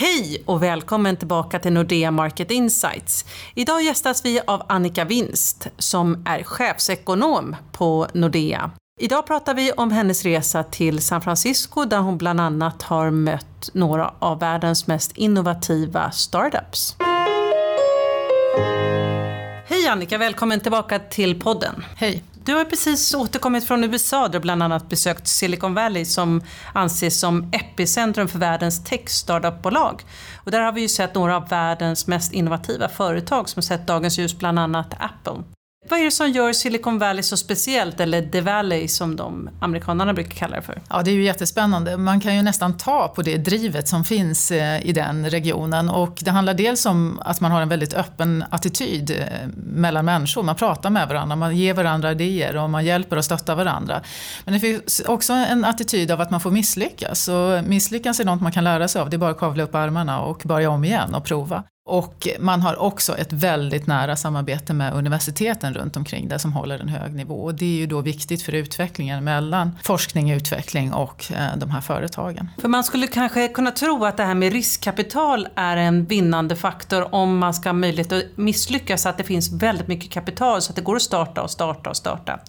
Hej och välkommen tillbaka till Nordea Market Insights. Idag gästas vi av Annika Winst som är chefsekonom på Nordea. Idag pratar vi om hennes resa till San Francisco där hon bland annat har mött några av världens mest innovativa startups. Hej Annika, välkommen tillbaka till podden. Hej. Du har precis återkommit från USA där du bland annat besökt Silicon Valley som anses som epicentrum för världens tech-startupbolag. Och där har vi ju sett några av världens mest innovativa företag som har sett dagens ljus, bland annat Apple. Vad är det som gör Silicon Valley så speciellt, eller The Valley som de amerikanerna brukar kalla det för? Ja, det är ju jättespännande. Man kan ju nästan ta på det drivet som finns eh, i den regionen. Och det handlar dels om att man har en väldigt öppen attityd eh, mellan människor. Man pratar med varandra, man ger varandra idéer och man hjälper och stöttar varandra. Men det finns också en attityd av att man får misslyckas. Och misslyckas är något man kan lära sig av. Det är bara att kavla upp armarna och börja om igen och prova. Och man har också ett väldigt nära samarbete med universiteten runt omkring det som håller en hög nivå. Och det är ju då viktigt för utvecklingen mellan forskning, utveckling och eh, de här företagen. För man skulle kanske kunna tro att det här med riskkapital är en vinnande faktor om man ska ha möjlighet att misslyckas, att det finns väldigt mycket kapital så att det går att starta och starta och starta.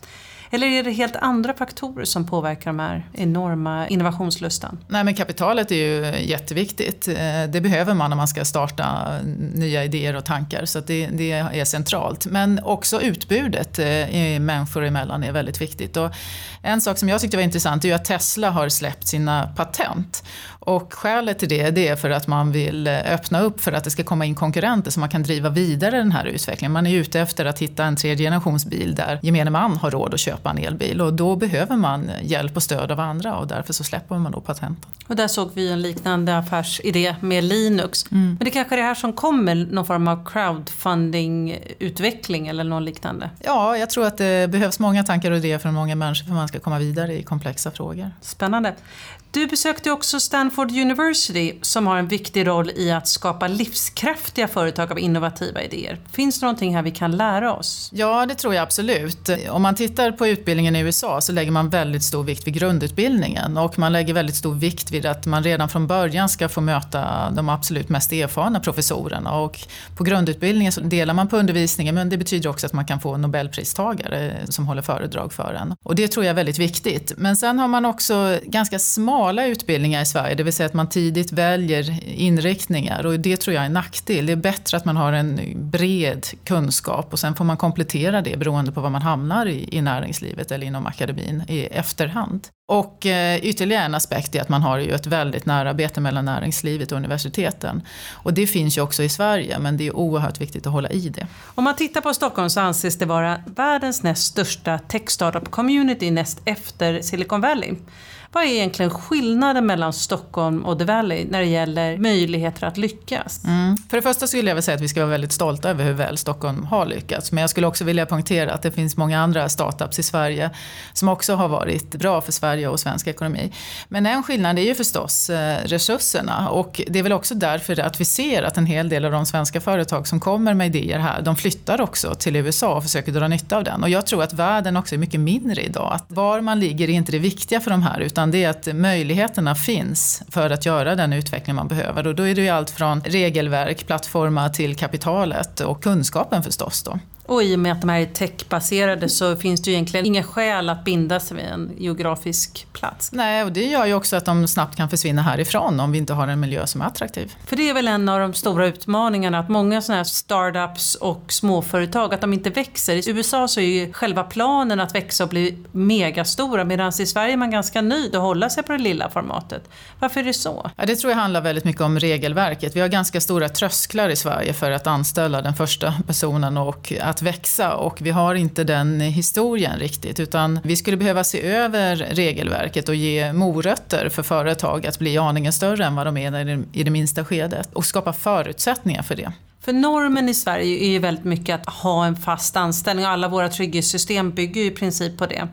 Eller är det helt andra faktorer som påverkar de här enorma innovationslustan? Nej men kapitalet är ju jätteviktigt. Eh, det behöver man när man ska starta nya idéer och tankar så det, det, är centralt. Men också utbudet eh, människor emellan är väldigt viktigt. Och en sak som jag tyckte var intressant är att Tesla har släppt sina patent. Och skälet till det, det är för att man vill eh, öppna upp för att det ska komma in konkurrenter så man kan driva vidare den här utvecklingen. Man är ute efter att hitta en tredje generationsbil där gemene man har råd att köpa en elbil och då behöver man hjälp och stöd av andra och därför så släpper man då patenten. Och där såg vi en liknande affärsidé med Linux. Mm. Men det kanske är det här som kommer, någon form av crowdfunding-utveckling eller något liknande? Ja, jag tror att det behövs många tankar och idéer från många människor för att man ska komma vidare i komplexa frågor. Spännande. Du besökte också Stanford University som har en viktig roll i att skapa livskraftiga företag av innovativa idéer. Finns det någonting här vi kan lära oss? Ja, det tror jag absolut. Om man tittar på utbildningen i USA så lägger man väldigt stor vikt vid grundutbildningen och man lägger väldigt stor vikt vid att man redan från början ska få möta de absolut mest erfarna professorerna och på grundutbildningen så delar man på undervisningen men det betyder också att man kan få nobelpristagare som håller föredrag för en. Och det tror jag är väldigt viktigt. Men sen har man också ganska smart smala utbildningar i Sverige, det vill säga att man tidigt väljer inriktningar och det tror jag är en nackdel. Det är bättre att man har en bred kunskap och sen får man komplettera det beroende på var man hamnar i, i näringslivet eller inom akademin i efterhand. Och eh, ytterligare en aspekt är att man har ju ett väldigt nära arbete mellan näringslivet och universiteten. Och det finns ju också i Sverige, men det är oerhört viktigt att hålla i det. Om man tittar på Stockholm så anses det vara världens näst största tech startup community näst efter Silicon Valley. Vad är egentligen skillnaden mellan Stockholm och The Valley när det gäller möjligheter att lyckas? Mm. För det första skulle jag vilja säga att vi ska vara väldigt stolta över hur väl Stockholm har lyckats. Men jag skulle också vilja poängtera att det finns många andra startups i Sverige som också har varit bra för Sverige och svensk ekonomi. Men en skillnad är ju förstås eh, resurserna och det är väl också därför att vi ser att en hel del av de svenska företag som kommer med idéer här, de flyttar också till USA och försöker dra nytta av den. Och jag tror att världen också är mycket mindre idag. Att var man ligger är inte det viktiga för de här utan utan det är att möjligheterna finns för att göra den utveckling man behöver. Och då är det ju allt från regelverk, plattformar till kapitalet och kunskapen förstås. Då. Och i och med att de här är techbaserade så finns det ju egentligen inga skäl att binda sig vid en geografisk plats. Nej, och det gör ju också att de snabbt kan försvinna härifrån om vi inte har en miljö som är attraktiv. För det är väl en av de stora utmaningarna att många sådana här startups och småföretag, att de inte växer. I USA så är ju själva planen att växa och bli megastora medan i Sverige är man ganska nöjd att hålla sig på det lilla formatet. Varför är det så? Ja, det tror jag handlar väldigt mycket om regelverket. Vi har ganska stora trösklar i Sverige för att anställa den första personen och att att växa och vi har inte den historien riktigt utan vi skulle behöva se över regelverket och ge morötter för företag att bli aningen större än vad de är i det minsta skedet och skapa förutsättningar för det. För normen i Sverige är ju väldigt mycket att ha en fast anställning och alla våra trygghetssystem bygger ju i princip på det.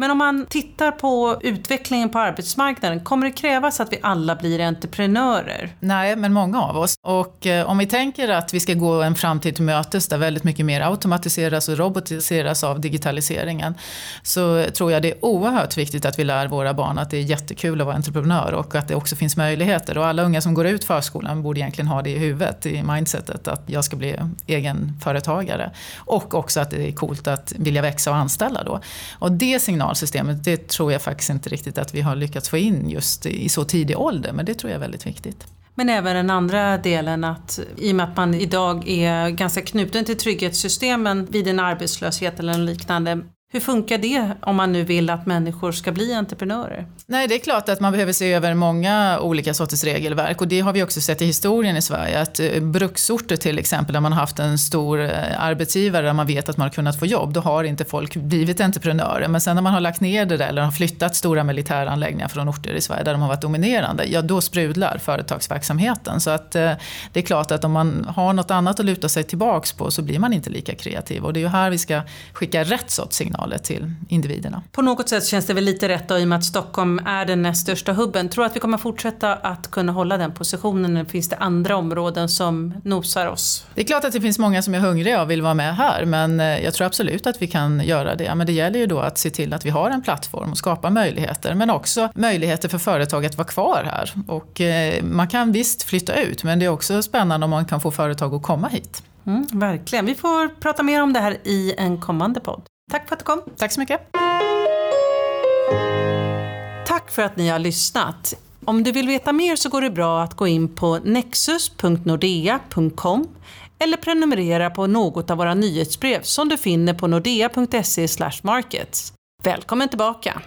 Men om man tittar på utvecklingen på arbetsmarknaden, kommer det krävas att vi alla blir entreprenörer? Nej, men många av oss. Och eh, om vi tänker att vi ska gå en framtid till mötes där väldigt mycket mer automatiseras och robotiseras av digitaliseringen så tror jag det är oerhört viktigt att vi lär våra barn att det är jättekul att vara entreprenör och att det också finns möjligheter. Och alla unga som går ut förskolan borde egentligen ha det i huvudet, i mindsetet att jag ska bli egenföretagare. Och också att det är coolt att vilja växa och anställa då. Och det signalsystemet, det tror jag faktiskt inte riktigt att vi har lyckats få in just i så tidig ålder, men det tror jag är väldigt viktigt. Men även den andra delen att i och med att man idag är ganska knuten till trygghetssystemen vid en arbetslöshet eller liknande hur funkar det om man nu vill att människor ska bli entreprenörer? Nej, det är klart att man behöver se över många olika sorters regelverk och det har vi också sett i historien i Sverige. Att eh, bruksorter till exempel, där man har haft en stor eh, arbetsgivare där man vet att man har kunnat få jobb, då har inte folk blivit entreprenörer. Men sen när man har lagt ner det där eller har flyttat stora militäranläggningar från orter i Sverige där de har varit dominerande, ja då sprudlar företagsverksamheten. Så att eh, det är klart att om man har något annat att luta sig tillbaks på så blir man inte lika kreativ och det är ju här vi ska skicka rätt sorts signaler signaler till individerna. På något sätt känns det väl lite rätt då, i och med att Stockholm är den näst största hubben. Tror du att vi kommer fortsätta att kunna hålla den positionen eller finns det andra områden som nosar oss? Det är klart att det finns många som är hungriga och vill vara med här men eh, jag tror absolut att vi kan göra det. Men det gäller ju då att se till att vi har en plattform och skapa möjligheter men också möjligheter för företag att vara kvar här. Och eh, man kan visst flytta ut men det är också spännande om man kan få företag att komma hit. Mm, verkligen. Vi får prata mer om det här i en kommande podd. Tack för att du kom. Tack så mycket. Tack för att ni har lyssnat. Om du vill veta mer så går det bra att gå in på nexus.nordea.com eller prenumerera på något av våra nyhetsbrev som du finner på nordea.se markets. Välkommen tillbaka!